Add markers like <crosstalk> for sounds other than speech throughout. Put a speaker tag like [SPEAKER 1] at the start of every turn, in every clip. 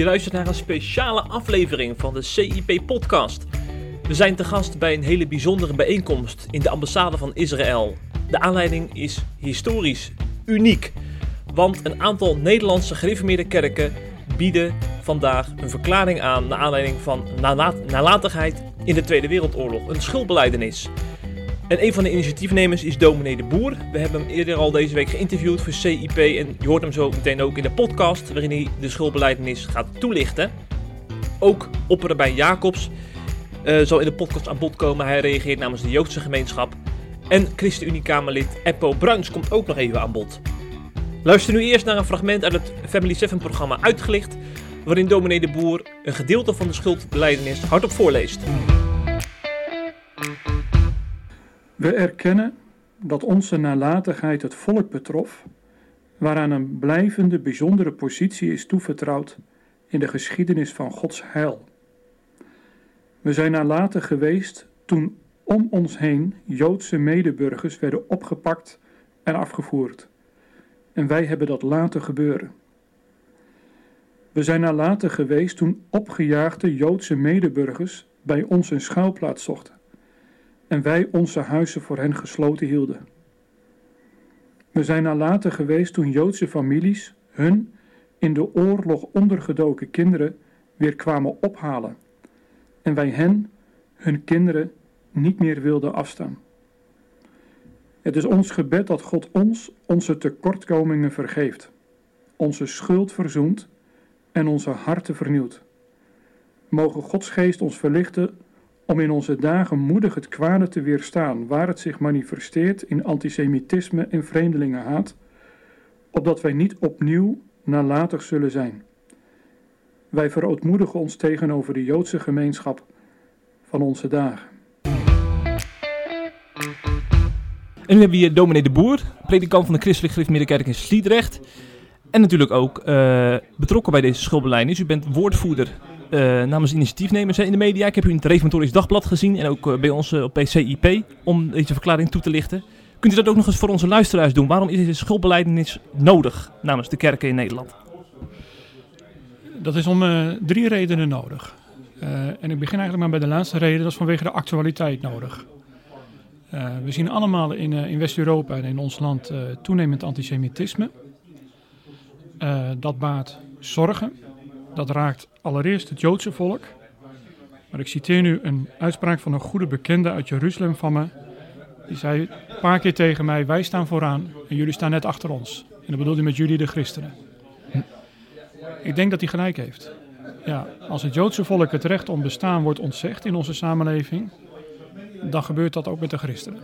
[SPEAKER 1] Je luistert naar een speciale aflevering van de CIP-podcast. We zijn te gast bij een hele bijzondere bijeenkomst in de ambassade van Israël. De aanleiding is historisch uniek, want een aantal Nederlandse gereformeerde kerken bieden vandaag een verklaring aan naar aanleiding van nalatigheid in de Tweede Wereldoorlog, een schuldbeleidenis. En een van de initiatiefnemers is Dominee de Boer. We hebben hem eerder al deze week geïnterviewd voor CIP en je hoort hem zo meteen ook in de podcast waarin hij de schuldbeleidenis gaat toelichten. Ook opperbijn Jacobs uh, zal in de podcast aan bod komen. Hij reageert namens de Joodse gemeenschap. En ChristenUnie-Kamerlid Eppo Bruins komt ook nog even aan bod. Luister nu eerst naar een fragment uit het Family 7 programma Uitgelicht, waarin dominee de Boer een gedeelte van de schuldbeleidenis hardop voorleest.
[SPEAKER 2] We erkennen dat onze nalatigheid het volk betrof, waaraan een blijvende bijzondere positie is toevertrouwd in de geschiedenis van Gods heil. We zijn nalatig geweest toen om ons heen Joodse medeburgers werden opgepakt en afgevoerd. En wij hebben dat laten gebeuren. We zijn nalatig geweest toen opgejaagde Joodse medeburgers bij ons een schuilplaats zochten en wij onze huizen voor hen gesloten hielden. We zijn nalatig geweest toen Joodse families hun in de oorlog ondergedoken kinderen weer kwamen ophalen en wij hen, hun kinderen, niet meer wilden afstaan. Het is ons gebed dat God ons onze tekortkomingen vergeeft, onze schuld verzoent en onze harten vernieuwt. Mogen Gods geest ons verlichten om in onze dagen moedig het kwade te weerstaan, waar het zich manifesteert in antisemitisme en vreemdelingenhaat, opdat wij niet opnieuw nalatig zullen zijn. Wij verootmoedigen ons tegenover de Joodse gemeenschap van onze dagen.
[SPEAKER 1] En nu hebben we hier dominee de Boer, predikant van de Christelijk Gereformeerde in Sliedrecht. En natuurlijk ook uh, betrokken bij deze schoolbeleidnis. U bent woordvoerder uh, namens initiatiefnemers in de media. Ik heb u in het Reformatorisch Dagblad gezien en ook uh, bij ons op PCIP om deze verklaring toe te lichten. Kunt u dat ook nog eens voor onze luisteraars doen? Waarom is deze schoolbeleidenis nodig namens de kerken in Nederland?
[SPEAKER 3] Dat is om drie redenen nodig. en ik begin eigenlijk maar bij de laatste reden, dat is vanwege de actualiteit nodig. we zien allemaal in, in West-Europa en in ons land toenemend antisemitisme. dat baat zorgen dat raakt allereerst het Joodse volk. Maar ik citeer nu een uitspraak van een goede bekende uit Jeruzalem van me. Die zei een paar keer tegen mij: Wij staan vooraan en jullie staan net achter ons. En dat bedoelde met jullie de christenen. Ik denk dat hij gelijk heeft. Ja, als het Joodse volk het recht om bestaan wordt ontzegd in onze samenleving, dan gebeurt dat ook met de christenen.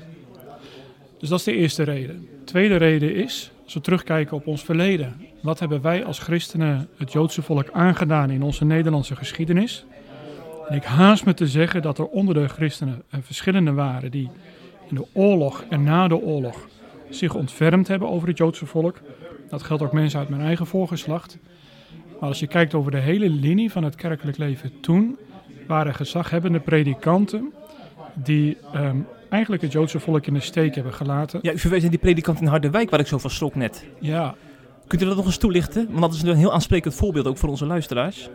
[SPEAKER 3] Dus dat is de eerste reden. De tweede reden is, als we terugkijken op ons verleden, wat hebben wij als christenen het Joodse volk aangedaan in onze Nederlandse geschiedenis? En ik haast me te zeggen dat er onder de christenen verschillende waren die in de oorlog en na de oorlog zich ontfermd hebben over het Joodse volk. Dat geldt ook mensen uit mijn eigen voorgeslacht. Maar als je kijkt over de hele linie van het kerkelijk leven toen, waren gezaghebbende predikanten die ehm, eigenlijk het Joodse volk in de steek hebben gelaten.
[SPEAKER 1] Ja, u verwees naar die predikant in Harderwijk waar ik zo van schrok net.
[SPEAKER 3] Ja.
[SPEAKER 1] Kunt u dat nog eens toelichten? Want dat is een heel aansprekend voorbeeld ook voor onze luisteraars.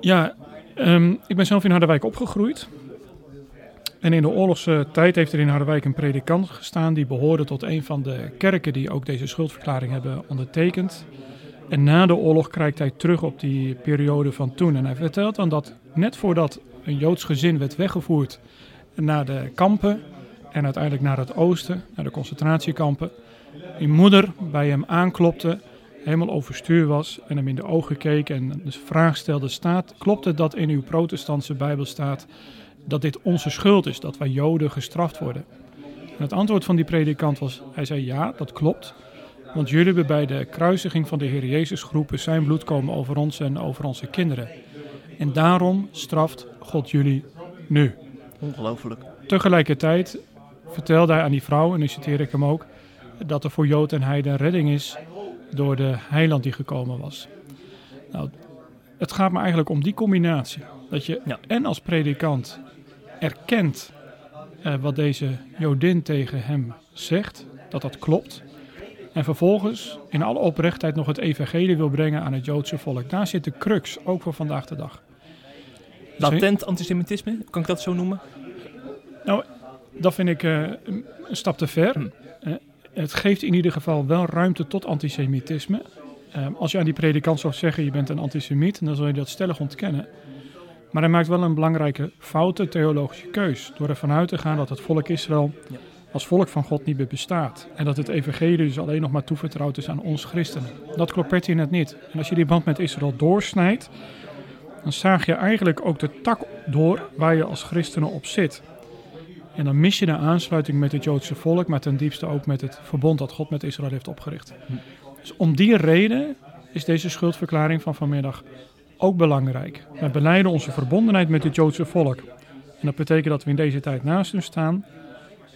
[SPEAKER 3] Ja, ehm, ik ben zelf in Harderwijk opgegroeid. En in de oorlogse tijd heeft er in Harderwijk een predikant gestaan die behoorde tot een van de kerken die ook deze schuldverklaring hebben ondertekend. En na de oorlog kijkt hij terug op die periode van toen. En hij vertelt dan dat net voordat een Joods gezin werd weggevoerd naar de kampen en uiteindelijk naar het oosten, naar de concentratiekampen. Mijn moeder bij hem aanklopte, helemaal overstuur was en hem in de ogen keek en de vraag stelde: staat, Klopt het dat in uw protestantse Bijbel staat dat dit onze schuld is, dat wij Joden gestraft worden? En het antwoord van die predikant was: Hij zei ja, dat klopt. Want jullie hebben bij de kruisiging van de Heer Jezus geroepen: Zijn bloed komen over ons en over onze kinderen. En daarom straft God jullie nu.
[SPEAKER 1] Ongelooflijk.
[SPEAKER 3] Tegelijkertijd vertelde hij aan die vrouw, en nu citeer ik hem ook, dat er voor Jood en Heiden redding is door de heiland die gekomen was. Nou, het gaat me eigenlijk om die combinatie. Dat je ja. en als predikant erkent eh, wat deze Jodin tegen hem zegt, dat dat klopt. En vervolgens in alle oprechtheid nog het evangelie wil brengen aan het Joodse volk. Daar zit de crux, ook voor vandaag de dag.
[SPEAKER 1] Latent antisemitisme, kan ik dat zo noemen?
[SPEAKER 3] Nou, dat vind ik uh, een stap te ver. Hm. Uh, het geeft in ieder geval wel ruimte tot antisemitisme. Uh, als je aan die predikant zou zeggen, je bent een antisemiet, dan zul je dat stellig ontkennen. Maar hij maakt wel een belangrijke foute theologische keus. Door ervan uit te gaan dat het volk Israël ja. als volk van God niet meer bestaat. En dat het evangelie dus alleen nog maar toevertrouwd is aan ons christenen. Dat klopt hij net niet. En als je die band met Israël doorsnijdt, dan zaag je eigenlijk ook de tak door waar je als christenen op zit. En dan mis je de aansluiting met het Joodse volk, maar ten diepste ook met het verbond dat God met Israël heeft opgericht. Dus om die reden is deze schuldverklaring van vanmiddag ook belangrijk. Wij beleiden onze verbondenheid met het Joodse volk. En dat betekent dat we in deze tijd naast hen staan,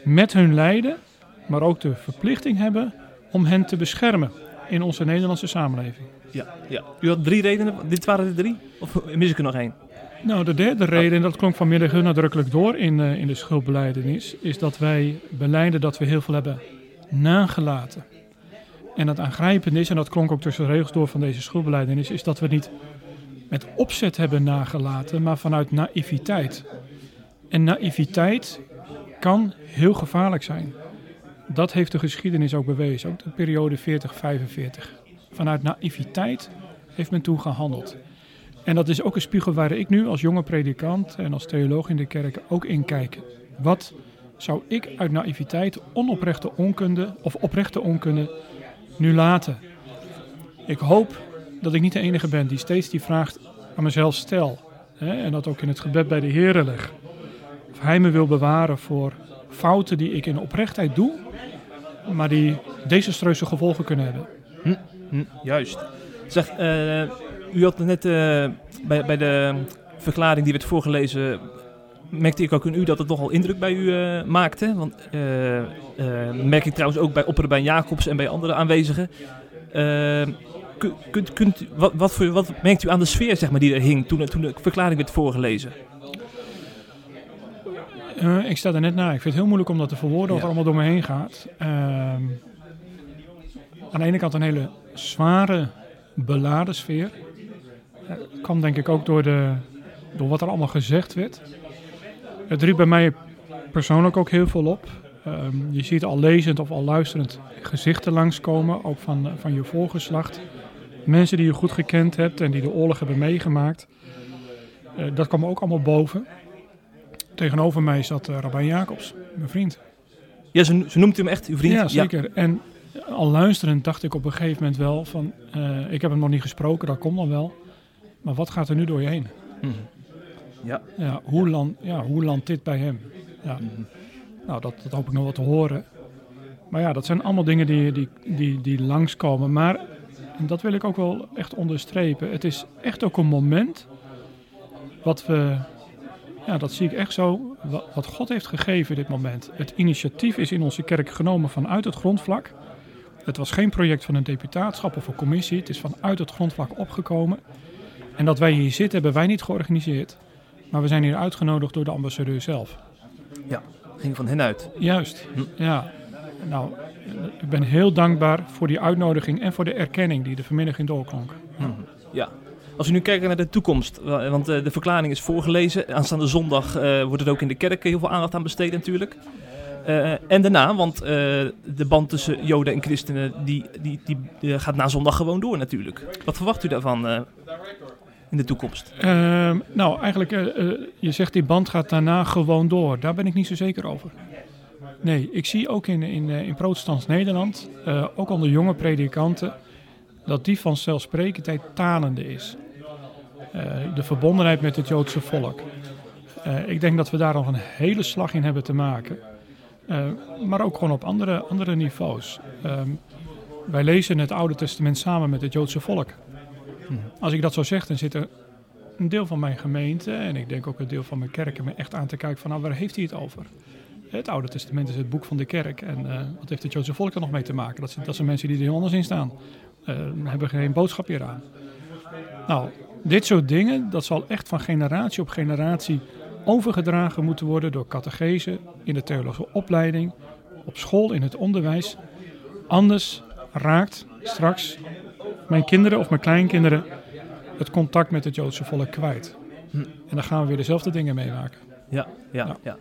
[SPEAKER 3] met hun lijden, maar ook de verplichting hebben om hen te beschermen in onze Nederlandse samenleving.
[SPEAKER 1] Ja, ja. U had drie redenen. Dit waren de drie? Of mis ik er nog één?
[SPEAKER 3] Nou, de derde reden, en dat klonk vanmiddag heel nadrukkelijk door in, uh, in de schuldbeleidenis, is dat wij beleiden dat we heel veel hebben nagelaten. En het aangrijpende is, en dat klonk ook tussen de regels door van deze schuldbeleidenis, is dat we niet met opzet hebben nagelaten, maar vanuit naïviteit. En naïviteit kan heel gevaarlijk zijn. Dat heeft de geschiedenis ook bewezen, ook de periode 40-45. Vanuit naïviteit heeft men toen gehandeld. En dat is ook een spiegel waar ik nu als jonge predikant en als theoloog in de kerk ook in kijk. Wat zou ik uit naïviteit, onoprechte onkunde of oprechte onkunde nu laten? Ik hoop dat ik niet de enige ben die steeds die vraag aan mezelf stel. Hè, en dat ook in het gebed bij de Heer leg. Of Hij me wil bewaren voor fouten die ik in oprechtheid doe, maar die desastreuze gevolgen kunnen hebben.
[SPEAKER 1] Hm, hm, juist. Zeg, uh, u had net uh, bij, bij de verklaring die werd voorgelezen, merkte ik ook in u dat het nogal indruk bij u uh, maakte. Want merk ik trouwens ook bij Opperbijn Jacobs en bij andere aanwezigen kunt, kunt, wat, wat, voor, wat merkt u aan de sfeer zeg maar, die er hing toen, toen de verklaring werd voorgelezen?
[SPEAKER 3] Uh, ik sta er net na. Ik vind het heel moeilijk om dat te verwoorden, wat allemaal door me heen gaat. Uh, aan de ene kant een hele zware, beladen sfeer. Dat kwam denk ik ook door, de, door wat er allemaal gezegd werd. Het riep bij mij persoonlijk ook heel veel op. Um, je ziet al lezend of al luisterend gezichten langskomen, ook van, van je voorgeslacht. Mensen die je goed gekend hebt en die de oorlog hebben meegemaakt. Uh, dat kwam ook allemaal boven. Tegenover mij zat uh, Rabijn Jacobs, mijn vriend.
[SPEAKER 1] Ja, ze, ze, noemt hem echt uw vriend?
[SPEAKER 3] Ja, zeker. Ja. En al luisterend dacht ik op een gegeven moment wel van... Uh, ik heb hem nog niet gesproken, dat komt dan wel. Maar wat gaat er nu door je heen? Mm -hmm.
[SPEAKER 1] Ja.
[SPEAKER 3] Ja, hoe, land, ja, hoe landt dit bij hem? Ja. Mm -hmm. Nou, dat, dat hoop ik nog wel te horen. Maar ja, dat zijn allemaal dingen die, die, die, die langskomen. Maar, en dat wil ik ook wel echt onderstrepen, het is echt ook een moment wat we, ja, dat zie ik echt zo, wat God heeft gegeven dit moment. Het initiatief is in onze kerk genomen vanuit het grondvlak. Het was geen project van een deputaatschap of een commissie, het is vanuit het grondvlak opgekomen. En dat wij hier zitten, hebben wij niet georganiseerd, maar we zijn hier uitgenodigd door de ambassadeur zelf.
[SPEAKER 1] Ja, ging van hen uit.
[SPEAKER 3] Juist, hm. ja. Nou, ik ben heel dankbaar voor die uitnodiging en voor de erkenning die er vanmiddag in doorklonk.
[SPEAKER 1] Hm. Ja. Als we nu kijken naar de toekomst, want de verklaring is voorgelezen. Aanstaande zondag uh, wordt er ook in de kerk heel veel aandacht aan besteed natuurlijk. Uh, en daarna, want de band tussen Joden en christenen die, die, die gaat na zondag gewoon door natuurlijk. Wat verwacht u daarvan in de toekomst?
[SPEAKER 3] Uh, nou, eigenlijk, je zegt die band gaat daarna gewoon door. Daar ben ik niet zo zeker over. Nee, ik zie ook in, in, in protestants Nederland, ook onder jonge predikanten, dat die vanzelfsprekendheid talende is. Uh, de verbondenheid met het Joodse volk. Uh, ik denk dat we daar nog een hele slag in hebben te maken. maar ook gewoon op andere, andere niveaus. Ehm, wij lezen het Oude Testament samen met het Joodse volk. Als ik dat zo zeg, dan zit er een deel van mijn gemeente en ik denk ook een deel van mijn kerk me echt aan te kijken van nou, waar heeft hij het over? Het Oude Testament is het boek van de kerk. En wat heeft het Joodse volk er nog mee te maken? Dat zijn, dat zijn mensen die er heel anders in staan. Uh, hebben geen boodschap hier aan. Nou, dit soort dingen, dat zal echt van generatie op generatie overgedragen moeten worden door catechese in de theologische opleiding, op school, in het onderwijs. Anders raakt straks mijn kinderen of mijn kleinkinderen het contact met het Joodse volk kwijt.
[SPEAKER 1] Hm.
[SPEAKER 3] En dan gaan we weer dezelfde dingen meemaken.
[SPEAKER 1] Ja, ja,
[SPEAKER 3] Ja.
[SPEAKER 1] ja.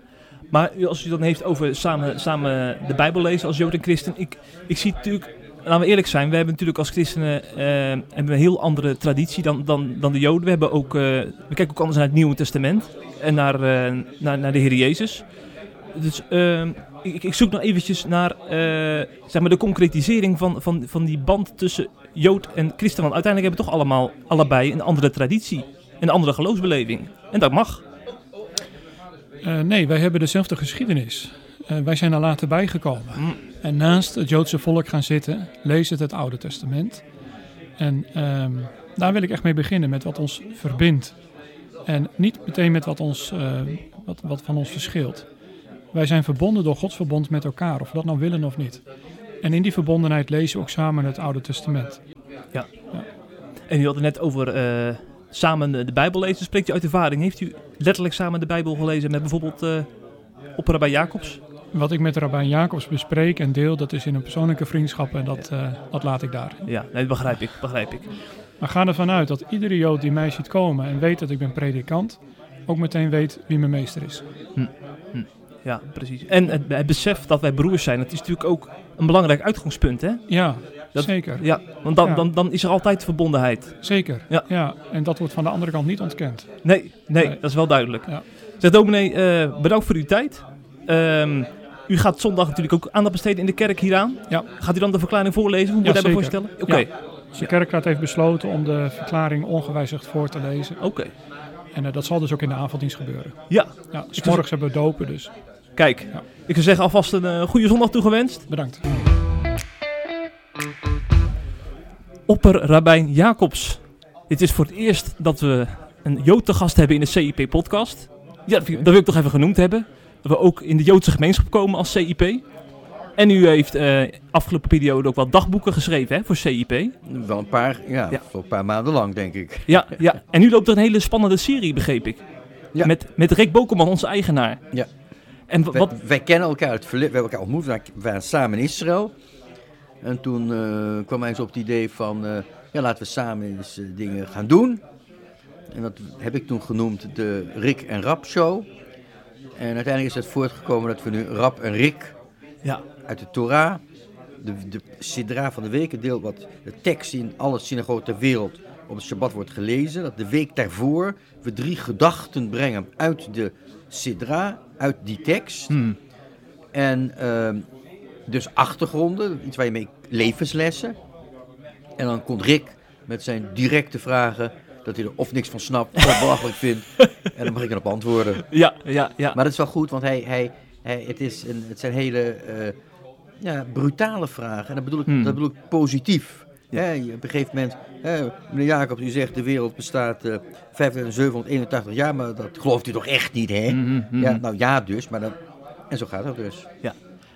[SPEAKER 1] Maar als u dan heeft over samen, samen de Bijbel lezen als Jood en Christen. Ik, ik zie natuurlijk, laten we eerlijk zijn, we hebben natuurlijk als christenen eh, hebben een heel andere traditie dan, dan, dan de Joden. We, hebben ook, eh, we kijken ook anders naar het Nieuwe Testament en naar, eh, naar, naar de Heer Jezus. Dus eh, ik, ik zoek nog eventjes naar zeg maar de concretisering van, van, van die band tussen Jood en Christen. Want uiteindelijk hebben we toch allemaal allebei een andere traditie, een andere geloofsbeleving. En dat mag.
[SPEAKER 3] Nee, wij hebben dezelfde geschiedenis. Wij zijn er later bijgekomen.
[SPEAKER 1] Mm.
[SPEAKER 3] En naast het Joodse volk gaan zitten, lees het het Oude Testament. En ehm, daar wil ik echt mee beginnen, met wat ons verbindt. En niet meteen met wat, ons, eh, wat, wat van ons verschilt. Wij zijn verbonden door Gods verbond met elkaar, of we dat nou willen of niet. En in die verbondenheid lezen we ook samen het Oude Testament.
[SPEAKER 1] En u had het net over eh, samen de, Bijbel lezen. Spreekt u uit ervaring? Heeft u letterlijk samen de Bijbel gelezen met bijvoorbeeld opera bij Jacobs?
[SPEAKER 3] Wat ik met Rabijn Jacobs bespreek en deel, dat is in een persoonlijke vriendschap en dat, eh, dat laat ik daar.
[SPEAKER 1] Ja, nee, dat begrijp ik, begrijp ik.
[SPEAKER 3] Maar ga ervan uit dat iedere Jood die mij ziet komen en weet dat ik ben predikant, ook meteen weet wie mijn meester is.
[SPEAKER 1] Ja, precies. En het, het besef dat wij broers zijn, dat is natuurlijk ook een belangrijk uitgangspunt, hè?
[SPEAKER 3] Ja,
[SPEAKER 1] Dat-
[SPEAKER 3] zeker.
[SPEAKER 1] Ja, want dan,
[SPEAKER 3] Ja.
[SPEAKER 1] Dan, dan is er altijd verbondenheid.
[SPEAKER 3] Zeker.
[SPEAKER 1] Ja.
[SPEAKER 3] En dat wordt van de andere kant niet ontkend.
[SPEAKER 1] Nee, nee,
[SPEAKER 3] Nee.
[SPEAKER 1] dat is wel duidelijk.
[SPEAKER 3] Ja.
[SPEAKER 1] Zeg dominee, eh, bedankt voor uw tijd. Ehm, u gaat zondag natuurlijk ook aandacht besteden in de kerk hieraan.
[SPEAKER 3] Ja.
[SPEAKER 1] Gaat u dan de verklaring voorlezen? Hoe moet
[SPEAKER 3] Ja,
[SPEAKER 1] daarbij voorstellen? Oké,
[SPEAKER 3] Ja. Dus de kerkraad heeft besloten om de verklaring ongewijzigd voor te lezen.
[SPEAKER 1] oké.
[SPEAKER 3] En eh, dat zal dus ook in de avonddienst gebeuren.
[SPEAKER 1] Ja,
[SPEAKER 3] Ja, s morgens hebben we dopen, dus
[SPEAKER 1] kijk.
[SPEAKER 3] Ja.
[SPEAKER 1] Ik zou zeggen alvast een eh, goede zondag toegewenst.
[SPEAKER 3] bedankt.
[SPEAKER 1] Opper Rabijn Jacobs. Dit is voor het eerst dat we een Jood te gast hebben in de CIP-podcast. Ja, dat wil ik toch even genoemd hebben. We ook in de Joodse gemeenschap komen als CIP. En u heeft eh afgelopen periode ook wat dagboeken geschreven hè, voor CIP.
[SPEAKER 4] Wel een paar, ja,
[SPEAKER 1] Ja.
[SPEAKER 4] voor een paar maanden lang, denk ik.
[SPEAKER 1] Ja, ja. En nu loopt er een hele spannende serie, begreep ik.
[SPEAKER 4] Ja.
[SPEAKER 1] Met, met Rick Bokelman, onze eigenaar.
[SPEAKER 4] Ja.
[SPEAKER 1] En
[SPEAKER 4] Wij,
[SPEAKER 1] wat...
[SPEAKER 4] wij kennen elkaar uit het verleden, we hebben elkaar ontmoet, wij waren samen in Israël. En toen eh, kwam hij eens op het idee van, eh, ja, laten we samen eens dingen gaan doen. En dat heb ik toen genoemd de Rick en Rap Show. En uiteindelijk is het voortgekomen dat we nu Rap en Rick
[SPEAKER 1] Ja,
[SPEAKER 4] uit de Torah, de, de Sidra van de week, het deel wat de tekst in alle synagogen ter wereld op het Shabbat wordt gelezen, dat de week daarvoor we drie gedachten brengen uit de Sidra, uit die tekst.
[SPEAKER 1] Hmm.
[SPEAKER 4] En ehm, dus achtergronden, iets waar je mee levenslessen. En dan komt Rick met zijn directe vragen, dat hij er of niks van snapt of <laughs> belachelijk vindt. En dan mag ik erop antwoorden.
[SPEAKER 1] ja, ja, ja.
[SPEAKER 4] Maar dat is wel goed, want hij, hij, hij, het, is een, het zijn hele eh, ja, brutale vragen. En dat bedoel ik,
[SPEAKER 1] Hmm.
[SPEAKER 4] dat bedoel ik positief.
[SPEAKER 1] Ja.
[SPEAKER 4] Hè, op een gegeven moment, hè, meneer Jacobs, u zegt de wereld bestaat eh 5781 jaar, maar dat gelooft u toch echt niet, hè?
[SPEAKER 1] Mhm, mhm.
[SPEAKER 4] Ja, nou ja dus, maar dan... En zo gaat dat dus.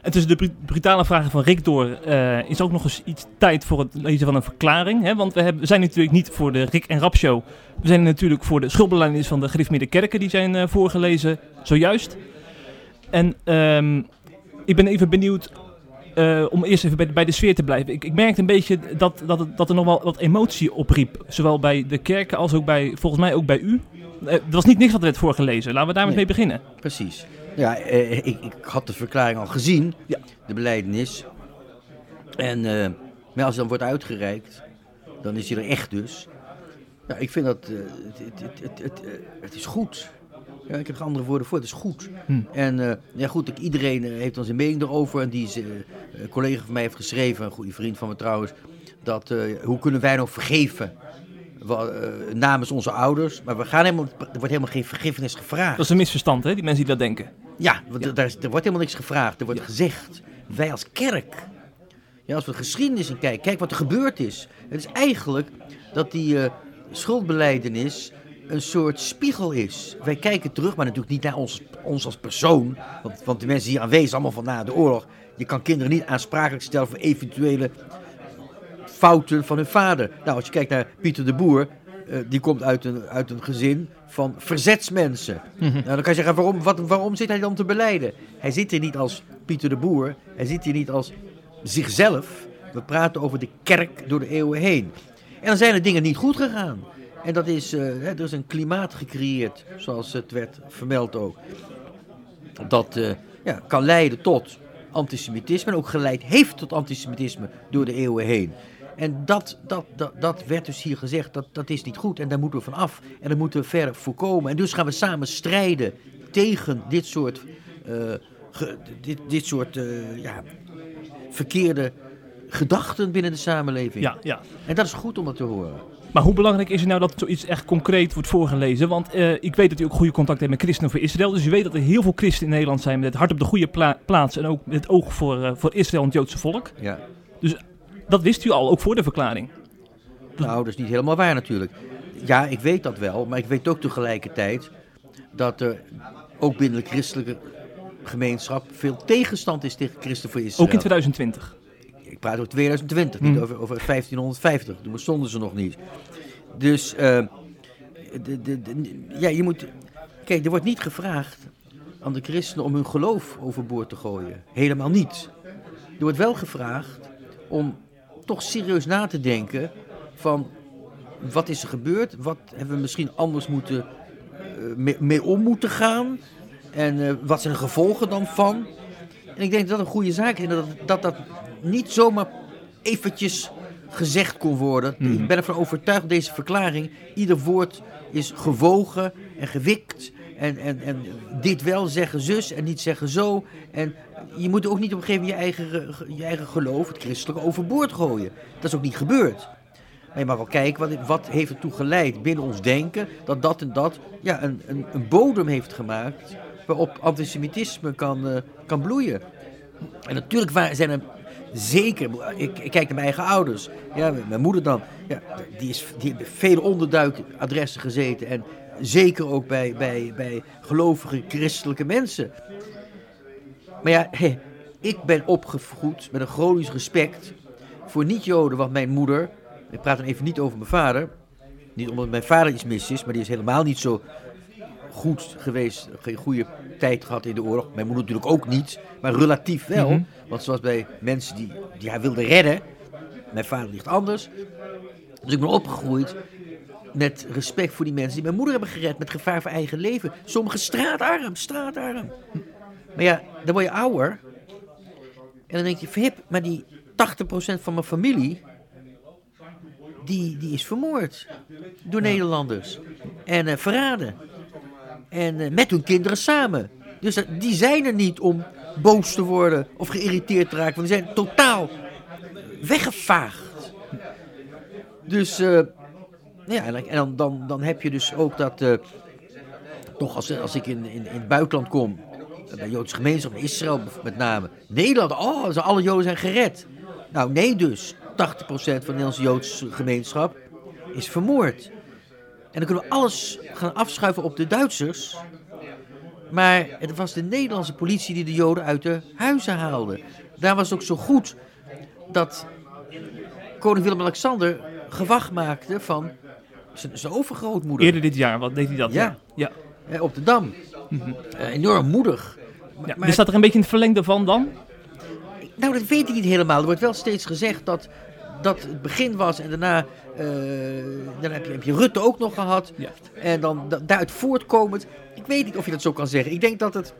[SPEAKER 1] En tussen de bru- brutale vragen van Rick door eh, is ook nog eens iets tijd voor het lezen van een verklaring. Hè? Want we, hebben, we zijn natuurlijk niet voor de Rick en Rap Show. We zijn natuurlijk voor de schuldbelijdenis van de gereformeerde kerken. Die zijn eh, voorgelezen zojuist. En ehm, ik ben even benieuwd eh, om eerst even bij, de- bij de sfeer te blijven. Ik, ik merkte een beetje dat, dat, het- dat er nog wel wat emotie opriep. Zowel bij de kerken als ook bij, volgens mij ook bij u. Er was niet niks wat er werd voorgelezen. Laten we daar eens
[SPEAKER 4] Nee.
[SPEAKER 1] mee beginnen.
[SPEAKER 4] Precies. Ja, eh, ik, ik had de verklaring al gezien,
[SPEAKER 1] Ja.
[SPEAKER 4] de beleidenis. En eh, maar als dan wordt uitgereikt, dan is hij er echt dus. Ja, ik vind dat, eh, het, het, het, het, eh, het is goed. Ja, ik heb er andere woorden voor, het is goed.
[SPEAKER 1] Hm.
[SPEAKER 4] En eh, ja, goed, ik, iedereen heeft dan zijn mening erover. En die is, eh, een collega van mij heeft geschreven, een goede vriend van me trouwens, dat eh, hoe kunnen wij nou vergeven namens onze ouders. Maar we gaan helemaal, er wordt helemaal geen vergiffenis gevraagd.
[SPEAKER 1] Dat is een misverstand, hè? Die mensen die dat denken.
[SPEAKER 4] Ja, want er- Daar, is- er wordt helemaal niks gevraagd. Er wordt gezegd, wij als kerk, ja, als we de geschiedenis in kijken, kijk wat er gebeurd is. Het is eigenlijk dat die eh schuldbeleidenis een soort spiegel is. Wij kijken terug, maar natuurlijk niet naar ons, ons als persoon. Want, want de mensen hier aanwezig, allemaal van na de oorlog. Je kan kinderen niet aansprakelijk stellen voor eventuele fouten van hun vader. Nou, als je kijkt naar Pieter de Boer, eh, die komt uit een, uit een gezin van verzetsmensen. Nou, dan kan je zeggen, waarom, wat, waarom zit hij dan te beleiden? Hij zit hier niet als Pieter de Boer, hij zit hier niet als zichzelf, We praten over de kerk door de eeuwen heen. En dan zijn er dingen niet goed gegaan. En dat is, eh, er is een klimaat gecreëerd, zoals het werd vermeld ook. Dat eh, ja, kan leiden tot antisemitisme en ook geleid heeft tot antisemitisme door de eeuwen heen. En dat, dat, dat, dat werd dus hier gezegd, dat, dat is niet goed en daar moeten we van af. En dat moeten we verder voorkomen. En dus gaan we samen strijden tegen dit soort, eh, ge- dit, dit soort eh, ja, verkeerde gedachten binnen de samenleving.
[SPEAKER 1] Ja, ja.
[SPEAKER 4] En dat is goed om dat te horen.
[SPEAKER 1] Maar hoe belangrijk is het nou dat zoiets echt concreet wordt voorgelezen? Want eh, ik weet dat u ook goede contact heeft met christenen voor Israël. Dus u weet dat er heel veel christenen in Nederland zijn met het hart op de goede pla- plaats. En ook met het oog voor, voor Israël en het Joodse volk.
[SPEAKER 4] Ja.
[SPEAKER 1] Dat wist u al, ook voor de verklaring.
[SPEAKER 4] Nou, dat is niet helemaal waar natuurlijk. Ja, ik weet dat wel, maar ik weet ook tegelijkertijd dat er ook binnen de christelijke gemeenschap veel tegenstand is tegen christen voor Israël.
[SPEAKER 1] Ook in 2020.
[SPEAKER 4] Ik praat over 2020, niet
[SPEAKER 1] Hmm.
[SPEAKER 4] over, over 1550. Toen bestonden ze nog niet. Dus, de, de, de- ja, je moet... Kijk, er wordt niet gevraagd aan de christenen om hun geloof overboord te gooien. Helemaal niet. Er wordt wel gevraagd om toch serieus na te denken van... Wat is er gebeurd? Wat hebben we misschien anders moeten, eh, mee, mee om moeten gaan? En eh, wat zijn de gevolgen dan van? En ik denk dat dat een goede zaak is. En dat dat, dat niet zomaar eventjes gezegd kon worden. Ik ben ervan overtuigd deze verklaring, ieder woord is gewogen en gewikt. En, en, en dit wel zeggen zus en niet zeggen zo. En je moet ook niet op een gegeven moment je eigen, ge- je eigen geloof, het christelijke, overboord gooien. Dat is ook niet gebeurd. Maar je mag wel kijken, wat, wat heeft ertoe geleid binnen ons denken... dat dat en dat ja, een, een, een bodem heeft gemaakt... waarop antisemitisme kan, eh, kan bloeien. En natuurlijk zijn er zeker, ik, kijk naar mijn eigen ouders. Ja, mijn mijn moeder dan, ja, die, is, die heeft vele onderduikadressen gezeten. En zeker ook bij, bij, bij gelovige christelijke mensen. Maar ja, hé, ik ben opgevoed met een chronisch respect voor niet-Joden. Want mijn moeder, ik praat dan even niet over mijn vader. Niet omdat mijn vader iets mis is, maar die is helemaal niet zo goed geweest, geen goede tijd gehad in de oorlog. Mijn moeder natuurlijk ook niet, maar relatief wel.
[SPEAKER 1] Mhm.
[SPEAKER 4] Want zoals bij mensen die, die hij wilde redden, mijn vader ligt anders. Dus ik ben opgegroeid met respect voor die mensen die mijn moeder hebben gered met gevaar voor eigen leven. Sommigen straatarm, straatarm. Maar ja, dan word je ouder. En dan denk je, verhip, maar die 80% van mijn familie, die, die is vermoord door Nederlanders. En eh, verraden. En eh, met hun kinderen samen. Dus dat- die zijn er niet om boos te worden of geïrriteerd te raken. Want die zijn totaal weggevaagd. Dus, eh, ja, en, dan- dan, dan, heb je dus ook dat... eh, toch als, als ik in, in, in het buitenland kom, bij Joodse gemeenschap, Israël met name. Nederland, oh, alle Joden zijn gered. Nou, nee dus. 80% van de Nederlandse Joodse gemeenschap is vermoord. En dan kunnen we alles gaan afschuiven op de Duitsers. Maar het was de Nederlandse politie die de Joden uit de huizen haalde. Daar was het ook zo goed dat koning Willem-Alexander gewacht maakte van zijn, overgrootmoeder.
[SPEAKER 1] Eerder dit jaar, wat deed hij dat?
[SPEAKER 4] Ja.
[SPEAKER 1] ja.
[SPEAKER 4] Op de Dam. Eh, enorm moedig.
[SPEAKER 1] ja.
[SPEAKER 4] maar-
[SPEAKER 1] Dus staat er een beetje in het verlengde van dan?
[SPEAKER 4] Nou, dat weet ik niet helemaal. Er wordt wel steeds gezegd dat dat het begin was en daarna dan heb, je, heb je Rutte ook nog gehad.
[SPEAKER 1] Ja.
[SPEAKER 4] En dan da- daaruit voortkomend, ik weet niet of je dat zo kan zeggen. Ik denk dat het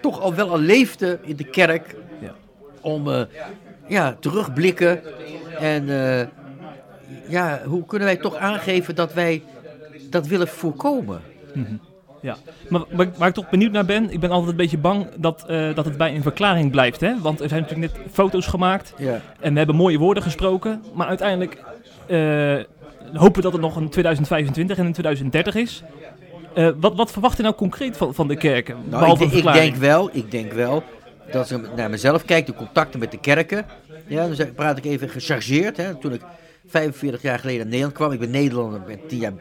[SPEAKER 4] toch al wel al leefde in de kerk
[SPEAKER 1] Ja.
[SPEAKER 4] om eh, ja, terugblikken en ja, hoe kunnen wij toch aangeven dat wij dat willen voorkomen?
[SPEAKER 1] Ja, maar waar, waar ik toch benieuwd naar ben, ik ben altijd een beetje bang dat, eh, dat het bij een verklaring blijft. Hè? Want er zijn natuurlijk net foto's gemaakt
[SPEAKER 4] Ja.
[SPEAKER 1] en we hebben mooie woorden gesproken. Maar uiteindelijk eh, hopen we dat het nog een 2025 en een 2030 is. Eh, wat, wat verwacht je nou concreet van, van de kerken?
[SPEAKER 4] Nou,
[SPEAKER 1] behalve
[SPEAKER 4] ik, ik denk wel, ik denk wel dat als ik naar mezelf kijk, de contacten met de kerken. Ja, dan praat ik even gechargeerd. Hè, toen ik 45 jaar geleden naar Nederland kwam. Ik ben Nederlander, ben tien jaar,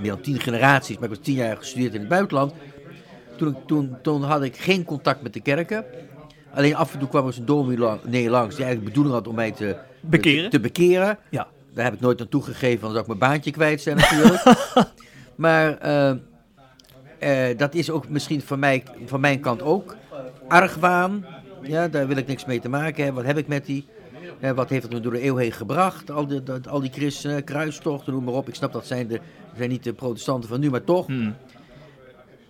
[SPEAKER 4] meer dan tien generaties, maar ik heb tien jaar gestudeerd in het buitenland. Toen, toen, toen had ik geen contact met de kerken. Alleen af en toe kwam er eens een dominee lang- nee, langs die eigenlijk de bedoeling had om mij te
[SPEAKER 1] Bekeren?
[SPEAKER 4] Te, te bekeren.
[SPEAKER 1] Ja.
[SPEAKER 4] Daar heb ik nooit aan toegegeven, want dan zou ik mijn baantje kwijt zijn natuurlijk. <laughs> maar eh, eh, dat is ook misschien van, mij, van mijn kant ook argwaan. Ja, daar wil ik niks mee te maken hebben. Wat heb ik met die? Hè, wat heeft het me door de eeuw heen gebracht? Al die, dat, al die christenen, kruistochten, noem maar op. Ik snap dat zijn, de, zijn niet de protestanten van nu, maar toch.
[SPEAKER 1] Hmm.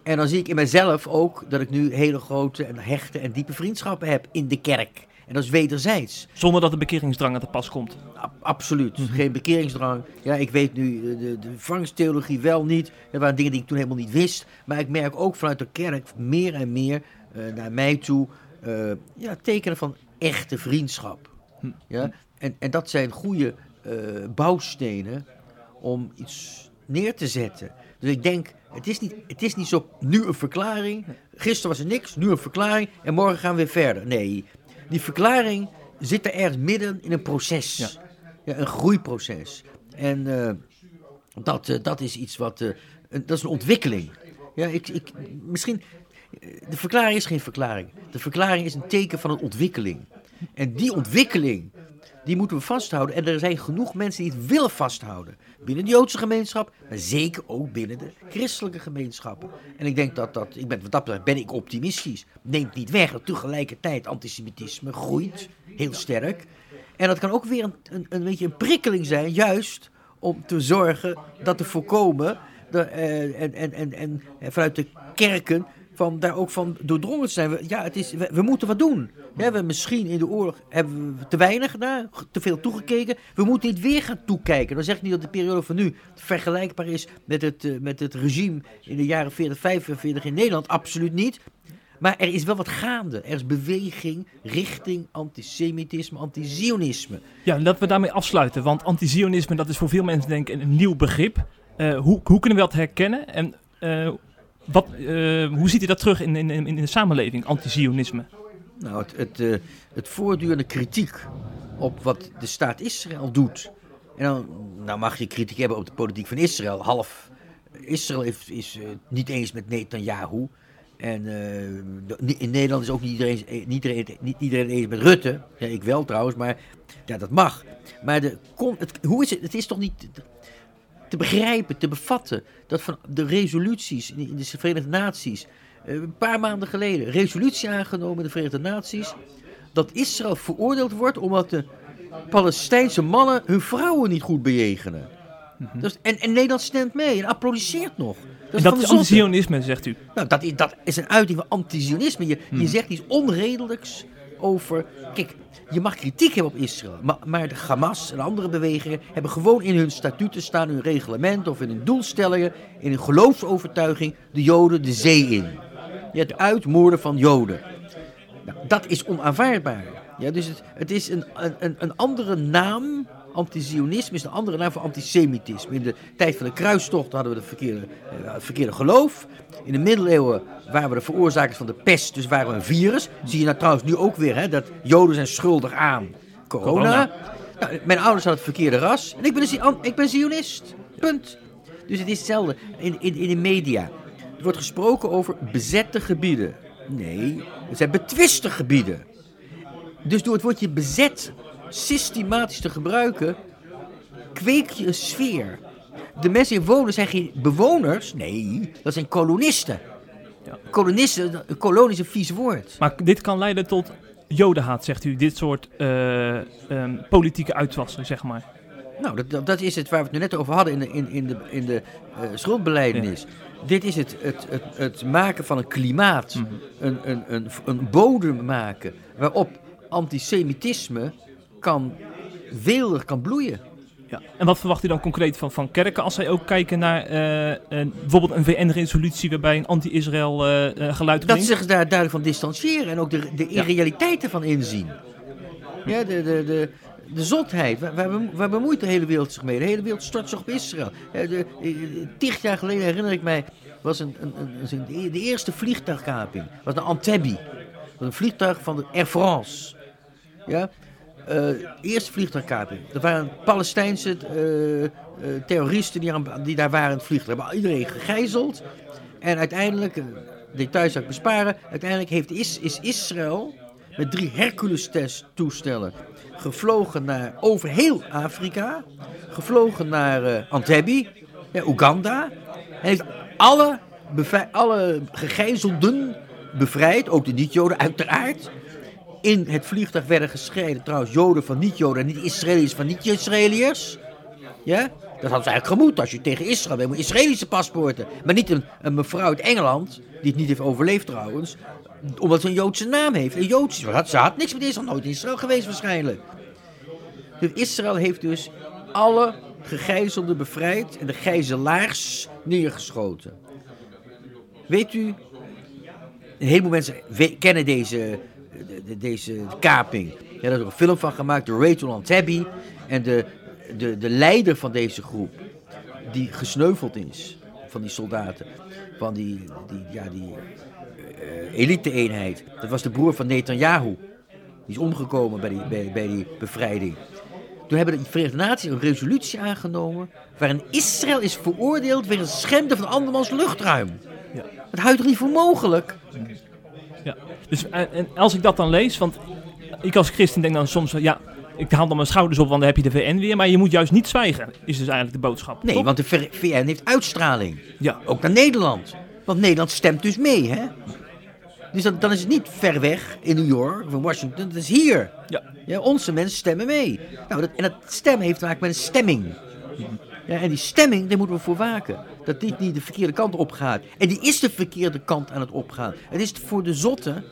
[SPEAKER 4] En dan zie ik in mezelf ook dat ik nu hele grote en hechte en diepe vriendschappen heb in de kerk. En dat is wederzijds.
[SPEAKER 1] Zonder dat de bekeringsdrang aan te pas komt.
[SPEAKER 4] Ab- absoluut. Geen bekeringsdrang. Ja, ik weet nu eh, de, de vervangingstheologie wel niet. Er waren dingen die ik toen helemaal niet wist. Maar ik merk ook vanuit de kerk meer en meer eh, naar mij toe eh, ja, tekenen van echte vriendschap.
[SPEAKER 1] Hm.
[SPEAKER 4] Ja? En, en dat zijn goede eh, bouwstenen om iets neer te zetten. Dus ik denk, het is, niet, het is niet zo nu een verklaring. Gisteren was er niks, nu een verklaring en morgen gaan we weer verder. Nee, die verklaring zit er ergens midden in een proces.
[SPEAKER 1] Ja.
[SPEAKER 4] Ja, een groeiproces. En eh, dat, eh, dat is iets wat. een- dat is een ontwikkeling. Ja, ik, ik, misschien. De verklaring is geen verklaring. De verklaring is een teken van een ontwikkeling. En die ontwikkeling, die moeten we vasthouden. En er zijn genoeg mensen die het willen vasthouden. Binnen de Joodse gemeenschap, maar zeker ook binnen de christelijke gemeenschappen. En ik denk dat dat, ik ben, wat dat betreft ben ik optimistisch. Neemt niet weg dat tegelijkertijd antisemitisme groeit, heel sterk. En dat kan ook weer een, een, een beetje een prikkeling zijn, juist om te zorgen dat te voorkomen de, eh, en, en, en, en vanuit de kerken van daar ook van doordrongen te zijn. We- Ja, het is, we, moeten wat doen. We misschien in de oorlog hebben we te weinig gedaan, te veel toegekeken. We moeten niet weer gaan toekijken. Dan zeg ik niet dat de periode van nu vergelijkbaar is met het, eh, met het regime in de jaren 40, 45 in Nederland. Absoluut niet. Maar er is wel wat gaande. Er is beweging richting antisemitisme, antizionisme.
[SPEAKER 1] Ja, laten we daarmee afsluiten. Want antizionisme, dat is voor veel mensen denk een nieuw begrip. Eh, hoe, hoe kunnen we dat herkennen? En eh, wat, eh, hoe ziet u dat terug in, in, in de samenleving, antizionisme?
[SPEAKER 4] Nou, het, het, eh, het voortdurende kritiek op wat de staat Israël doet. En dan nou mag je kritiek hebben op de politiek van Israël. Half Israël is, is eh, niet eens met Netanyahu. En in Nederland is ook niet iedereen, niet iedereen, niet iedereen eens met Rutte. Ja, ik wel trouwens, maar ja, dat mag. Maar de, hoe is het? Het is toch niet te, begrijpen, te bevatten. Dat van de resoluties in de Verenigde Naties. eh, Een paar maanden geleden, resolutie aangenomen in de Verenigde Naties. Dat Israël veroordeeld wordt omdat de Palestijnse mannen hun vrouwen niet goed bejegenen. Dus, en, en Nederland stemt mee en applaudisseert nog.
[SPEAKER 1] En dat is antizionisme, zegt u.
[SPEAKER 4] Nou, dat is, dat is een uiting van antizionisme. Je,
[SPEAKER 1] Hmm.
[SPEAKER 4] je zegt iets onredelijks over. Kijk, je mag kritiek hebben op Israël. Maar, maar de Hamas en andere bewegingen hebben gewoon in hun statuten staan, hun reglement of in hun doelstellingen, in hun geloofsovertuiging, de Joden de zee in. Je het uitmoorden van Joden. Nou, dat is onaanvaardbaar. Ja, dus het, het is een, een, een andere naam. Antizionisme is een andere naam voor antisemitisme. In de tijd van de kruistocht hadden we verkeerde, eh, het verkeerde geloof. In de middeleeuwen waren we de veroorzakers van de pest, dus waren we een virus. Zie je nou trouwens nu ook weer, hè, dat Joden zijn schuldig aan corona.
[SPEAKER 1] Corona.
[SPEAKER 4] Nou, mijn ouders hadden het verkeerde ras. En ik ben, een, ik ben Zionist. Punt. Dus het is hetzelfde in, in, in de media. Er wordt gesproken over bezette gebieden. Nee, het zijn betwiste gebieden. Dus door het woordje bezet systematisch te gebruiken, kweek je een sfeer. De mensen die wonen zijn geen bewoners, nee, dat zijn kolonisten.
[SPEAKER 1] Ja.
[SPEAKER 4] Kolonisten, een kolonie is een vies woord.
[SPEAKER 1] Maar dit kan leiden tot jodenhaat, zegt u. Dit soort eh, ehm, politieke uitwassen, zeg maar.
[SPEAKER 4] Nou, dat, dat, is het waar we het nu net over hadden in de, in, in de, in de schuldbeleidenis. Dit is het, het, het, het maken van een klimaat,
[SPEAKER 1] Mhm.
[SPEAKER 4] een, een, een, een bodem maken waarop antisemitisme kan weelderig kan bloeien.
[SPEAKER 1] Ja. En wat verwacht u dan concreet van, van kerken als zij ook kijken naar eh, een, bijvoorbeeld een VN-resolutie waarbij een anti-Israël eh, eh, geluid
[SPEAKER 4] Dat ze zich daar duidelijk van distancieren en ook de, de irrealiteiten van inzien. Ja, de, de, de, de zotheid, waar, waar, bemo- waar bemoeit de hele wereld zich mee? De hele wereld stort zich op Israël. Ja, de, tig jaar geleden herinner ik mij, was een, een, een, een- de eerste vliegtuigkaping. was naar Entebbe. Dat was een vliegtuig van de Air France. Ja, eh, eerste vliegtuigkaping. Dat waren Palestijnse eh, eh, terroristen die, die daar waren in het vliegtuig. Hebben iedereen gegijzeld. En uiteindelijk, details zou ik besparen. Uiteindelijk heeft is, is Israël met drie Hercules-toestellen gevlogen naar over heel Afrika. Gevlogen naar eh Entebbe, ja, Oeganda. En heeft alle, alle gegijzelden bevrijd. Ook de niet-Joden uiteraard in het vliegtuig werden gescheiden, trouwens, Joden van niet-Joden en niet-Israëliërs van niet-Israëliërs. Ja? Dat had ze eigenlijk gemoed als je tegen Israël bent. Israëlische paspoorten. Maar niet een, mevrouw uit Engeland, die het niet heeft overleefd trouwens, omdat ze een Joodse naam heeft. Een Joodse. Ze had, ze had niks met Israël, nooit in Israël geweest waarschijnlijk. Dus Israël heeft dus alle gegijzelden bevrijd en de gijzelaars neergeschoten. Weet u, een heleboel mensen kennen deze, de- de- deze kaping. Ja, er is ook een film van gemaakt door Rachel Antabi. En de, de, de leider van deze groep, die gesneuveld is, van die soldaten, van die, die, ja, die eh, elite-eenheid. Dat was de broer van Netanyahu. Die is omgekomen bij die, bij, bij die bevrijding. Toen hebben de Verenigde Naties een resolutie aangenomen. waarin Israël is veroordeeld wegens het schenden van andermans luchtruim.
[SPEAKER 1] Ja.
[SPEAKER 4] Dat houdt toch niet voor mogelijk?
[SPEAKER 1] Dus, en, en als ik dat dan lees, want ik als christen denk dan soms, ja, ik haal dan mijn schouders op, want dan heb je de VN weer. Maar je moet juist niet zwijgen, is dus eigenlijk de boodschap.
[SPEAKER 4] Nee,
[SPEAKER 1] toch?
[SPEAKER 4] want de VN heeft uitstraling.
[SPEAKER 1] Ja,
[SPEAKER 4] Ook naar Nederland. Want Nederland stemt dus mee, hè? Dus dan, dan is het niet ver weg in New York of in Washington. Het is hier.
[SPEAKER 1] ja,
[SPEAKER 4] Ja, onze mensen stemmen mee. Nou, dat, en dat stemmen heeft te maken met een stemming. Ja, en die stemming, daar moeten we voor waken. Dat dit niet de verkeerde kant op gaat. En die is de verkeerde kant aan het opgaan. Het is voor de zotte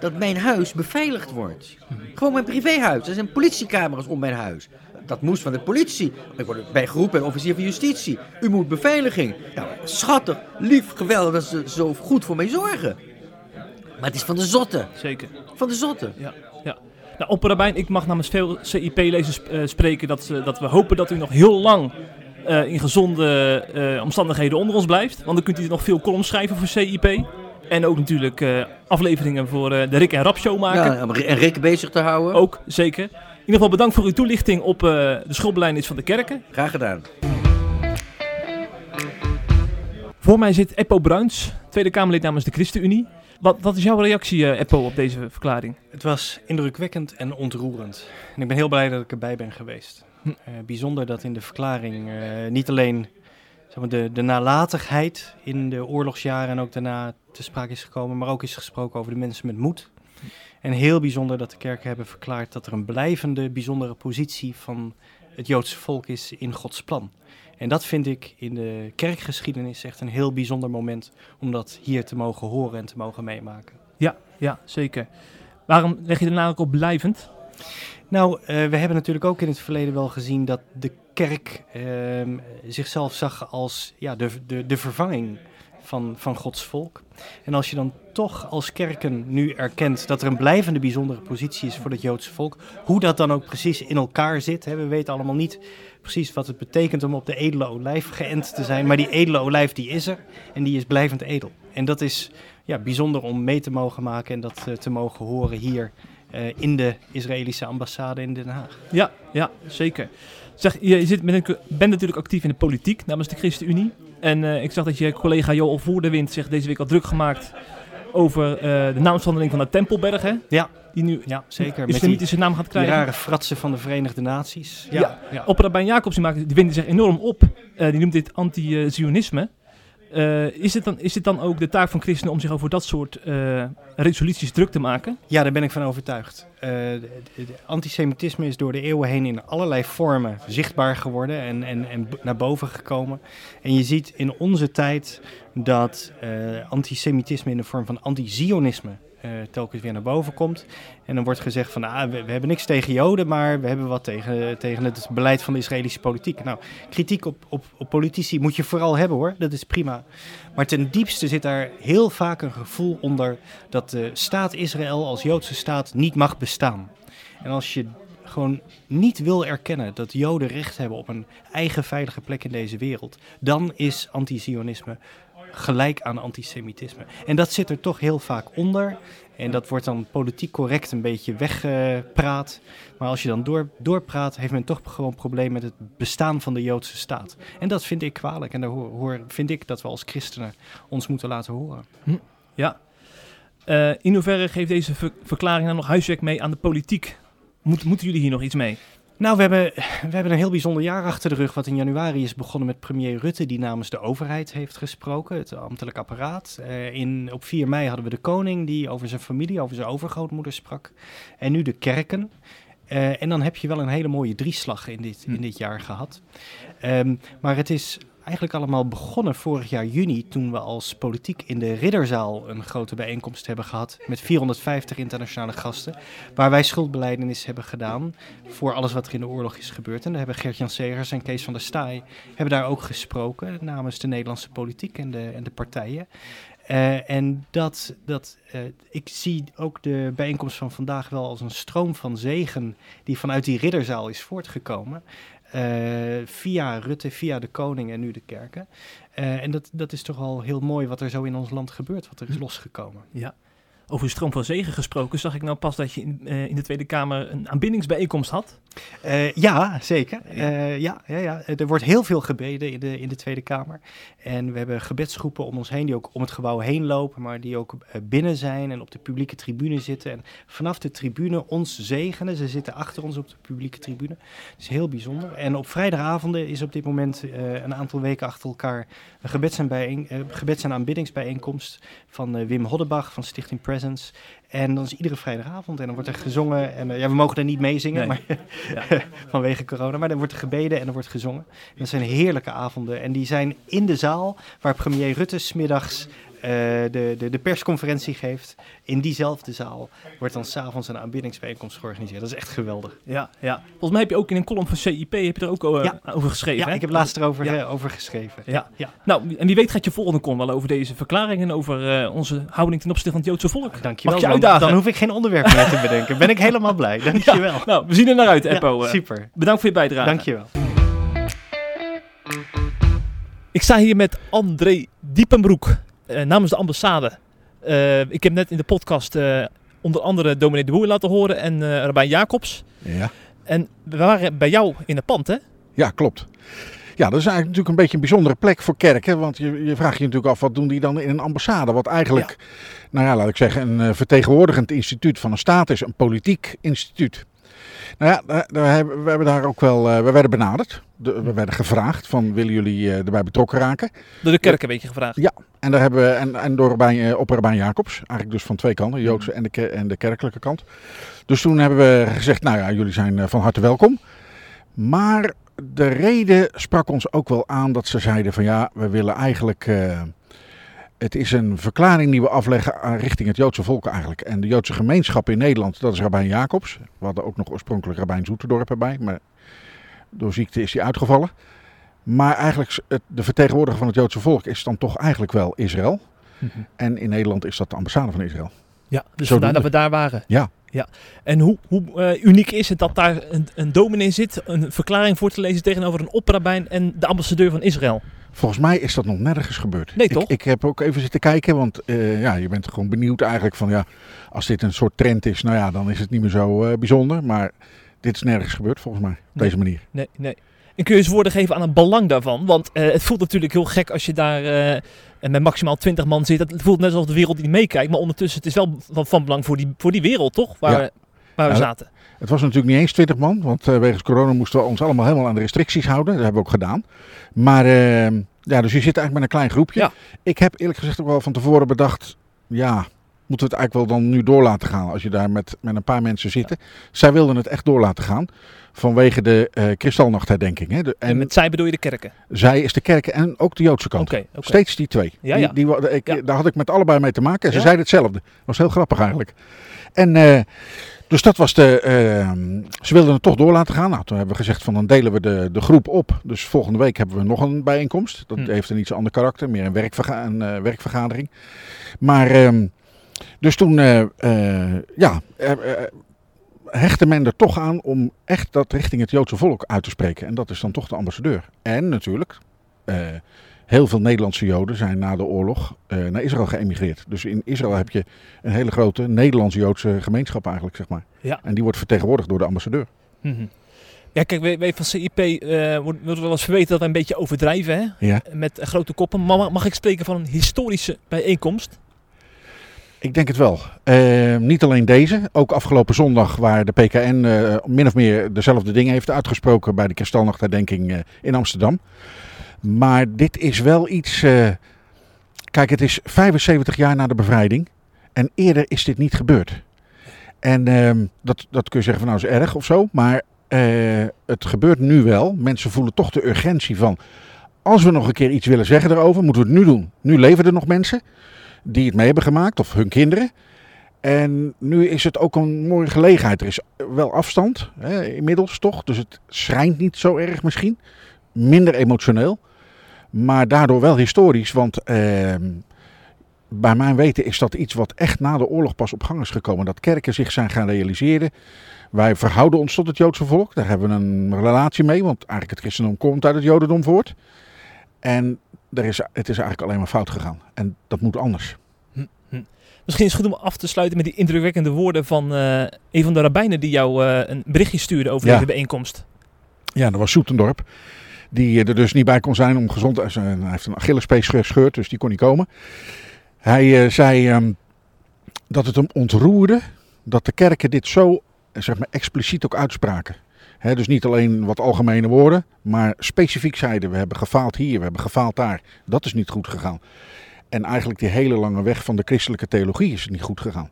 [SPEAKER 4] dat mijn huis beveiligd wordt. Gewoon mijn privéhuis. Er zijn politiecamera's om mijn huis. Dat moest van de politie. Ik word bij geroepen bij officier van justitie. U moet beveiliging. Nou, schattig, lief, geweldig dat ze zo goed voor mij zorgen. Maar het is van de zotte.
[SPEAKER 1] zeker.
[SPEAKER 4] Van de zotte.
[SPEAKER 1] Ja, ja. Nou, opperrabijn, ik mag namens veel CIP-lezers eh, spreken dat, ze- dat we hopen dat u nog heel lang eh, in gezonde eh, omstandigheden onder ons blijft. Want dan kunt u nog veel columns schrijven voor CIP. En ook natuurlijk eh, afleveringen voor eh, de Rick en Rap Show maken.
[SPEAKER 4] Ja, om en Rick bezig te houden.
[SPEAKER 1] Ook, zeker. In ieder geval bedankt voor uw toelichting op eh, de schoolbeleidnis van de kerken.
[SPEAKER 4] Graag gedaan.
[SPEAKER 1] Voor mij zit Eppo Bruins, Tweede Kamerlid namens de ChristenUnie. Wat, wat is jouw reactie, eh, Eppo, op deze verklaring?
[SPEAKER 5] Het was indrukwekkend en ontroerend. En ik ben heel blij dat ik erbij ben geweest. Eh, bijzonder dat in de verklaring eh, niet alleen zeg maar, de, de nalatigheid in de oorlogsjaren en ook daarna te sprake is gekomen, maar ook is gesproken over de mensen met moed. En heel bijzonder dat de kerken hebben verklaard dat er een blijvende, bijzondere positie van het Joodse volk is in Gods plan. En dat vind ik in de kerkgeschiedenis echt een heel bijzonder moment om dat hier te mogen horen en te mogen meemaken.
[SPEAKER 1] Ja, ja, zeker. Waarom leg je de nadruk op blijvend?
[SPEAKER 5] Nou, eh, we hebben natuurlijk ook in het verleden wel gezien dat de kerk ehm, zichzelf zag als ja, de, de, de vervanging van, van Gods volk. En als je dan toch als kerken nu erkent dat er een blijvende bijzondere positie is voor het Joodse volk, hoe dat dan ook precies in elkaar zit, hè, we weten allemaal niet precies wat het betekent om op de edele olijf geënt te zijn, maar die edele olijf die is er en die is blijvend edel. En dat is ja, bijzonder om mee te mogen maken en dat eh, te mogen horen hier in de Israëlische ambassade in Den Haag.
[SPEAKER 1] Ja, ja, zeker. Zeg, je, zit met een, bent natuurlijk actief in de politiek namens de ChristenUnie. En eh, ik zag dat je collega Joel Voerdewind zich deze week al druk gemaakt over eh, de naamsverandering van de Tempelberg. Hè?
[SPEAKER 5] Ja.
[SPEAKER 1] Die nu
[SPEAKER 5] Ja, zeker.
[SPEAKER 1] Islamitische naam gaat
[SPEAKER 5] die
[SPEAKER 1] krijgen.
[SPEAKER 5] rare fratsen van de Verenigde Naties.
[SPEAKER 1] Ja.
[SPEAKER 5] Ja, ja.
[SPEAKER 1] Opperrabijn Jacobs die, maakt, die windde zich enorm op. Eh, die noemt dit anti-Zionisme. Eh, is, het dan, is het dan ook de taak van christenen om zich over dat soort eh, resoluties druk te maken?
[SPEAKER 5] Ja, daar ben ik van overtuigd. De antisemitisme is door de eeuwen heen in allerlei vormen zichtbaar geworden en, en, en naar boven gekomen. En je ziet in onze tijd dat antisemitisme in de vorm van anti-Zionisme telkens weer naar boven komt. En dan wordt gezegd van, ah, we, hebben niks tegen Joden, maar we hebben wat tegen, tegen het beleid van de Israëlische politiek. Nou, kritiek op, op, op politici moet je vooral hebben hoor, dat is prima. Maar ten diepste zit daar heel vaak een gevoel onder dat de staat Israël als Joodse staat niet mag bestaan. En als je gewoon niet wil erkennen dat Joden recht hebben op een eigen veilige plek in deze wereld, dan is anti-Zionisme gelijk aan antisemitisme. En dat zit er toch heel vaak onder. En dat wordt dan politiek correct een beetje weggepraat. Maar als je dan door, doorpraat, heeft men toch gewoon probleem met het bestaan van de Joodse staat. En dat vind ik kwalijk. En daar hoor, hoor- vind ik dat we als christenen ons moeten laten horen.
[SPEAKER 1] Ja. Eh, in hoeverre geeft deze ver- verklaring nou nog huiswerk mee aan de politiek? Moet, moeten jullie hier nog iets mee?
[SPEAKER 5] Nou, we hebben, we hebben een heel bijzonder jaar achter de rug. Wat in januari is begonnen met premier Rutte, die namens de overheid heeft gesproken, het ambtelijk apparaat. Uh, in, op 4 mei hadden we de koning, die over zijn familie, over zijn overgrootmoeder sprak. En nu de kerken. Uh, en dan heb je wel een hele mooie drieslag in dit, in dit jaar gehad. Um, maar het is eigenlijk allemaal begonnen vorig jaar juni, toen we als politiek in de Ridderzaal een grote bijeenkomst hebben gehad met 450 internationale gasten, waar wij schuldbeleidenis hebben gedaan voor alles wat er in de oorlog is gebeurd. En daar hebben Gert-Jan Segers en Kees van der Staaij hebben daar ook gesproken namens de Nederlandse politiek en de, en de partijen. Uh, en dat, dat uh, ik zie ook de bijeenkomst van vandaag wel als een stroom van zegen die vanuit die ridderzaal is voortgekomen. Uh, via Rutte, via de koning en nu de kerken. Uh, en dat, dat is toch al heel mooi wat er zo in ons land gebeurt, wat er is losgekomen.
[SPEAKER 1] Ja. Over een stroom van zegen gesproken, zag ik nou pas dat je in, uh, in de Tweede Kamer een aanbindingsbijeenkomst had.
[SPEAKER 5] Uh, ja, zeker. Uh, ja, ja, ja, er wordt heel veel gebeden in de, in de Tweede Kamer. En we hebben gebedsgroepen om ons heen die ook om het gebouw heen lopen, maar die ook binnen zijn en op de publieke tribune zitten. En vanaf de tribune ons zegenen. Ze zitten achter ons op de publieke tribune. Dat is heel bijzonder. En op vrijdagavonden is op dit moment een aantal weken achter elkaar een gebeds- en, bijeen, gebeds- en aanbiddingsbijeenkomst van Wim Hoddebach van Stichting Presence. En dan is iedere vrijdagavond en dan wordt er gezongen. En uh, ja, we mogen er niet mee zingen, nee. maar ja. <laughs> vanwege corona. Maar dan wordt er gebeden en er wordt gezongen. En dat zijn heerlijke avonden. En die zijn in de zaal waar premier Rutte smiddags de, de, de persconferentie geeft. In diezelfde zaal wordt dan s'avonds een aanbiddingsbijeenkomst georganiseerd. Dat is echt geweldig.
[SPEAKER 1] Ja, ja. Volgens mij heb je ook in een column van CIP heb je er ook uh, ja. over geschreven.
[SPEAKER 5] Ja,
[SPEAKER 1] hè?
[SPEAKER 5] ik heb laatst erover ja. over geschreven.
[SPEAKER 1] Ja. ja. Nou, en wie weet gaat je volgende column wel over deze verklaring en over uh, onze houding ten opzichte van het Joodse volk.
[SPEAKER 5] Dankjewel.
[SPEAKER 1] Mag je
[SPEAKER 5] dan,
[SPEAKER 1] uitdagen?
[SPEAKER 5] dan hoef ik geen onderwerp meer te bedenken. Ben ik helemaal blij. Dankjewel. <laughs>
[SPEAKER 1] Ja. Nou, we zien er naar uit, Eppo.
[SPEAKER 5] super.
[SPEAKER 1] Bedankt voor je bijdrage.
[SPEAKER 5] Dankjewel.
[SPEAKER 1] Ik sta hier met André Diepenbroek namens de ambassade. Uh, ik heb net in de podcast uh, onder andere dominee de Boer laten horen en uh, Rabijn Jacobs.
[SPEAKER 6] Ja.
[SPEAKER 1] En we waren bij jou in het pand, hè?
[SPEAKER 6] Ja, klopt. Ja, dat is eigenlijk natuurlijk een beetje een bijzondere plek voor kerken. Want je, je vraagt je natuurlijk af, wat doen die dan in een ambassade? Wat eigenlijk, ja. nou ja, laat ik zeggen, een vertegenwoordigend instituut van een staat is. Een politiek instituut. Nou ja, hebben, we hebben daar ook wel, uh, we werden benaderd. De, we werden gevraagd van, willen jullie uh, erbij betrokken raken?
[SPEAKER 1] Door de kerk een beetje gevraagd?
[SPEAKER 6] Ja, en, daar hebben we, en, en door Rabijn, uh, op Rabijn Jacobs. Eigenlijk dus van twee kanten, de Joodse en de, en de kerkelijke kant. Dus toen hebben we gezegd, nou ja, jullie zijn van harte welkom. Maar de reden sprak ons ook wel aan dat ze zeiden van ja, we willen eigenlijk... Uh, het is een verklaring die we afleggen richting het Joodse volk eigenlijk. En de Joodse gemeenschap in Nederland, dat is Rabijn Jacobs. We hadden ook nog oorspronkelijk Rabijn Zoeterdorp erbij, maar door ziekte is hij uitgevallen. Maar eigenlijk het, de vertegenwoordiger van het Joodse volk is dan toch eigenlijk wel Israël. Mm-hmm. En in Nederland is dat de ambassade van Israël.
[SPEAKER 1] Ja, dus vandaar dat we daar waren.
[SPEAKER 6] Ja.
[SPEAKER 1] ja. En hoe, hoe uh, uniek is het dat daar een, een dominee zit, een verklaring voor te lezen tegenover een opperrabijn en de ambassadeur van Israël?
[SPEAKER 6] Volgens mij is dat nog nergens gebeurd.
[SPEAKER 1] Nee, toch?
[SPEAKER 6] Ik, ik heb ook even zitten kijken, want uh, ja, je bent gewoon benieuwd eigenlijk van ja, als dit een soort trend is, nou ja, dan is het niet meer zo uh, bijzonder. Maar dit is nergens gebeurd volgens mij, op
[SPEAKER 1] nee.
[SPEAKER 6] deze manier.
[SPEAKER 1] Nee, nee. En kun je eens woorden geven aan het belang daarvan? Want uh, het voelt natuurlijk heel gek als je daar met maximaal 20 man zit. Het voelt net alsof de wereld niet meekijkt. Maar ondertussen het is wel van, van belang voor die, voor die wereld, toch? Waar,
[SPEAKER 6] Ja.
[SPEAKER 1] Waar we
[SPEAKER 6] Ja,
[SPEAKER 1] zaten.
[SPEAKER 6] Het was natuurlijk niet eens 20 man, want uh, wegens corona moesten we ons allemaal helemaal aan de restricties houden. Dat hebben we ook gedaan. Maar uh, ja, dus je zit eigenlijk met een klein groepje.
[SPEAKER 1] Ja.
[SPEAKER 6] Ik heb eerlijk gezegd ook wel van tevoren bedacht, ja, moeten we het eigenlijk wel dan nu door laten gaan als je daar met, met een paar mensen zit. Zij wilden het echt door laten gaan vanwege de uh, kristalnachtherdenking. Hè. De,
[SPEAKER 1] En,
[SPEAKER 6] en
[SPEAKER 1] met zij bedoel je de kerken.
[SPEAKER 6] zij is de kerk en ook de Joodse kant. Steeds die twee.
[SPEAKER 1] Ja,
[SPEAKER 6] Die-
[SPEAKER 1] ja.
[SPEAKER 6] Die, ik. Daar had ik met allebei mee te maken. En ze zeiden hetzelfde. Dat was heel grappig eigenlijk. En eh, dus dat was de. eh, ze wilden het toch door laten gaan. Nou, toen hebben we gezegd van dan delen we de, de groep op. Dus volgende week hebben we nog een bijeenkomst. Dat
[SPEAKER 1] Hm.
[SPEAKER 6] heeft een iets ander karakter. Meer een, werkverga een eh, werkvergadering. Maar ehm, dus toen eh, ja, hechtte men er toch aan om echt dat richting het Joodse volk uit te spreken. En dat is dan toch de ambassadeur. En natuurlijk, heel veel Nederlandse Joden zijn na de oorlog eh, naar Israël geëmigreerd. Dus in Israël heb je een hele grote Nederlands-Joodse gemeenschap eigenlijk, zeg maar.
[SPEAKER 1] Ja.
[SPEAKER 6] En die wordt vertegenwoordigd door de ambassadeur.
[SPEAKER 1] Mhm. Ja, kijk, wij, wij van CIP eh wordt wordt wel eens verweten dat wij een beetje overdrijven hè?
[SPEAKER 6] Ja.
[SPEAKER 1] met eh, grote koppen. Maar mag, ik spreken van een historische bijeenkomst?
[SPEAKER 6] Ik denk het wel. Uh, niet alleen deze, ook afgelopen zondag waar de PKN uh, min of meer dezelfde dingen heeft uitgesproken bij de Kristalnachtherdenking uh, in Amsterdam. Maar dit is wel iets. kijk, het is 75 jaar na de bevrijding en eerder is dit niet gebeurd. En ehm, dat, dat kun je zeggen van nou is erg of zo, maar het gebeurt nu wel. Mensen voelen toch de urgentie van. Als we nog een keer iets willen zeggen erover, moeten we het nu doen. Nu leven er nog mensen die het mee hebben gemaakt, of hun kinderen. En nu is het ook een mooie gelegenheid. Er is wel afstand, hè, inmiddels toch. Dus het schrijnt niet zo erg misschien. Minder emotioneel. Maar daardoor wel historisch. Want eh, bij mijn weten is dat iets wat echt na de oorlog pas op gang is gekomen. Dat kerken zich zijn gaan realiseren. Wij verhouden ons tot het Joodse volk. Daar hebben we een relatie mee. Want eigenlijk het christendom komt uit het Jodendom voort. En er is, het is eigenlijk alleen maar fout gegaan. En dat moet anders. Hm,
[SPEAKER 1] hm. Misschien is het goed om af te sluiten met die indrukwekkende woorden van uh, een van de rabbijnen die jou uh, een berichtje stuurde over deze bijeenkomst.
[SPEAKER 6] Ja, dat was Soetendorp. Die er dus niet bij kon zijn om gezond... Hij heeft een Achillespees gescheurd, dus die kon niet komen. Hij uh, zei um, dat het hem ontroerde dat de kerken dit zo zeg maar, expliciet ook uitspraken dus niet alleen wat algemene woorden, maar specifiek zeiden we hebben gefaald hier, we hebben gefaald daar. Dat is niet goed gegaan. En eigenlijk die hele lange weg van de christelijke theologie is niet goed gegaan.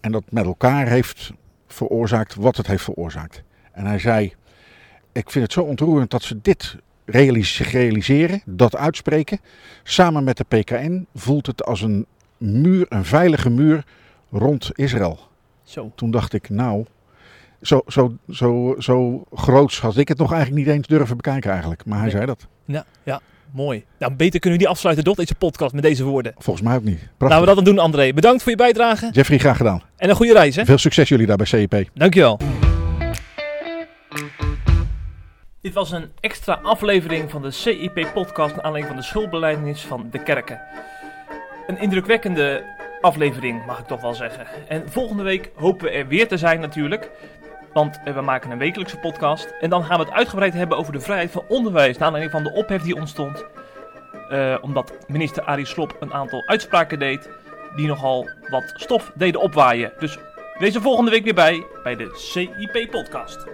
[SPEAKER 6] En dat met elkaar heeft veroorzaakt wat het heeft veroorzaakt. En hij zei, ik vind het zo ontroerend dat ze dit realiseren, dat uitspreken. Samen met de PKN voelt het als een muur, een veilige muur rond Israël. Zo. Toen dacht ik, nou, zo, zo, zo, zo groots had ik het nog eigenlijk niet eens durven bekijken eigenlijk. Maar hij zei dat.
[SPEAKER 1] Ja, ja. Mooi. Nou, beter kunnen we die afsluiten, toch, deze podcast met deze woorden.
[SPEAKER 6] Volgens mij ook niet.
[SPEAKER 1] Prachtig. Laten we dat dan doen, André. Bedankt voor je bijdrage.
[SPEAKER 6] Jeffrey, graag gedaan.
[SPEAKER 1] En een goede reis, hè?
[SPEAKER 6] Veel succes jullie daar bij CEP.
[SPEAKER 1] Dankjewel. Dit was een extra aflevering van de CIP-podcast naar aanleiding van de schuldbeleidenis van de kerken. Een indrukwekkende aflevering, mag ik toch wel zeggen. En volgende week hopen we er weer te zijn natuurlijk. Want we maken een wekelijkse podcast. En dan gaan we het uitgebreid hebben over de vrijheid van onderwijs. Naar aanleiding van de ophef die ontstond. Uh, omdat minister Arie Slop een aantal uitspraken deed. Die nogal wat stof deden opwaaien. Dus wees er volgende week weer bij. Bij de CIP podcast.